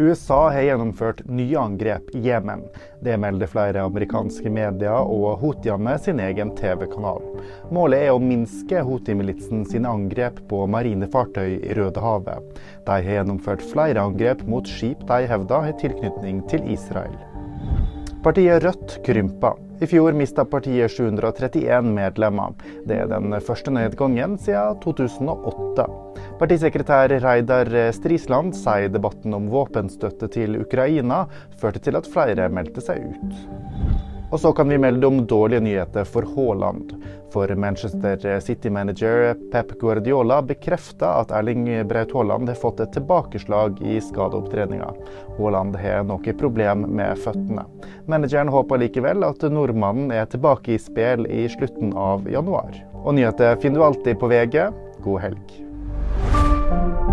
USA har gjennomført nye angrep i Jemen. Det melder flere amerikanske medier og houthiene sin egen TV-kanal. Målet er å minske houthi-militsen sine angrep på marine fartøy i Rødehavet. De har gjennomført flere angrep mot skip de hevder har tilknytning til Israel. Partiet Rødt krymper. I fjor mista partiet 731 medlemmer. Det er den første nedgangen siden 2008. Partisekretær Reidar Strisland sier debatten om våpenstøtte til Ukraina førte til at flere meldte seg ut. Og så kan vi melde om dårlige nyheter for Haaland. For Manchester City-manager Pep Guardiola bekrefter at Erling Braut Haaland har fått et tilbakeslag i skadeopptreninga. Haaland har noe problem med føttene. Manageren håper likevel at nordmannen er tilbake i spill i slutten av januar. Og nyheter finner du alltid på VG. God helg. Thank you.